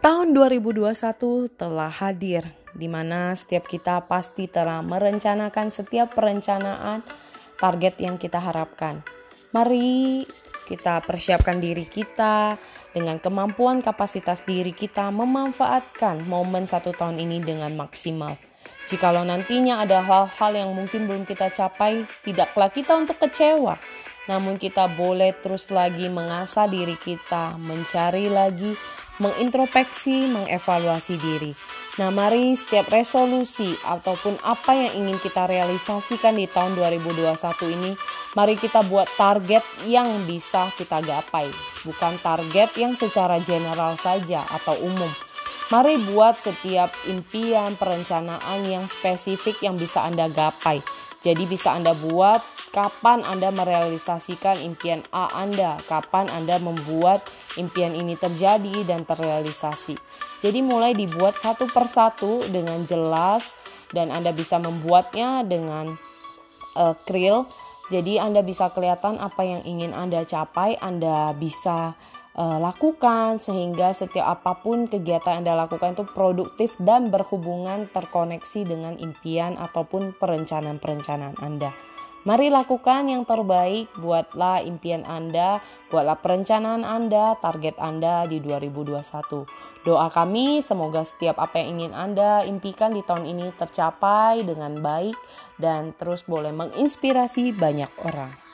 Tahun 2021 telah hadir di mana setiap kita pasti telah merencanakan setiap perencanaan target yang kita harapkan. Mari kita persiapkan diri kita dengan kemampuan kapasitas diri kita memanfaatkan momen satu tahun ini dengan maksimal. Jikalau nantinya ada hal-hal yang mungkin belum kita capai, tidaklah kita untuk kecewa. Namun kita boleh terus lagi mengasah diri kita, mencari lagi mengintrospeksi, mengevaluasi diri. Nah, mari setiap resolusi ataupun apa yang ingin kita realisasikan di tahun 2021 ini, mari kita buat target yang bisa kita gapai, bukan target yang secara general saja atau umum. Mari buat setiap impian, perencanaan yang spesifik yang bisa Anda gapai. Jadi bisa Anda buat kapan Anda merealisasikan impian A Anda, kapan Anda membuat impian ini terjadi dan terrealisasi. Jadi mulai dibuat satu persatu dengan jelas dan Anda bisa membuatnya dengan uh, krill. Jadi Anda bisa kelihatan apa yang ingin Anda capai, Anda bisa uh, lakukan sehingga setiap apa pun kegiatan Anda lakukan itu produktif dan berhubungan terkoneksi dengan impian ataupun perencanaan-perencanaan Anda. Mari lakukan yang terbaik, buatlah impian Anda, buatlah perencanaan Anda, target Anda di 2021. Doa kami semoga setiap apa yang ingin Anda impikan di tahun ini tercapai dengan baik dan terus boleh menginspirasi banyak orang.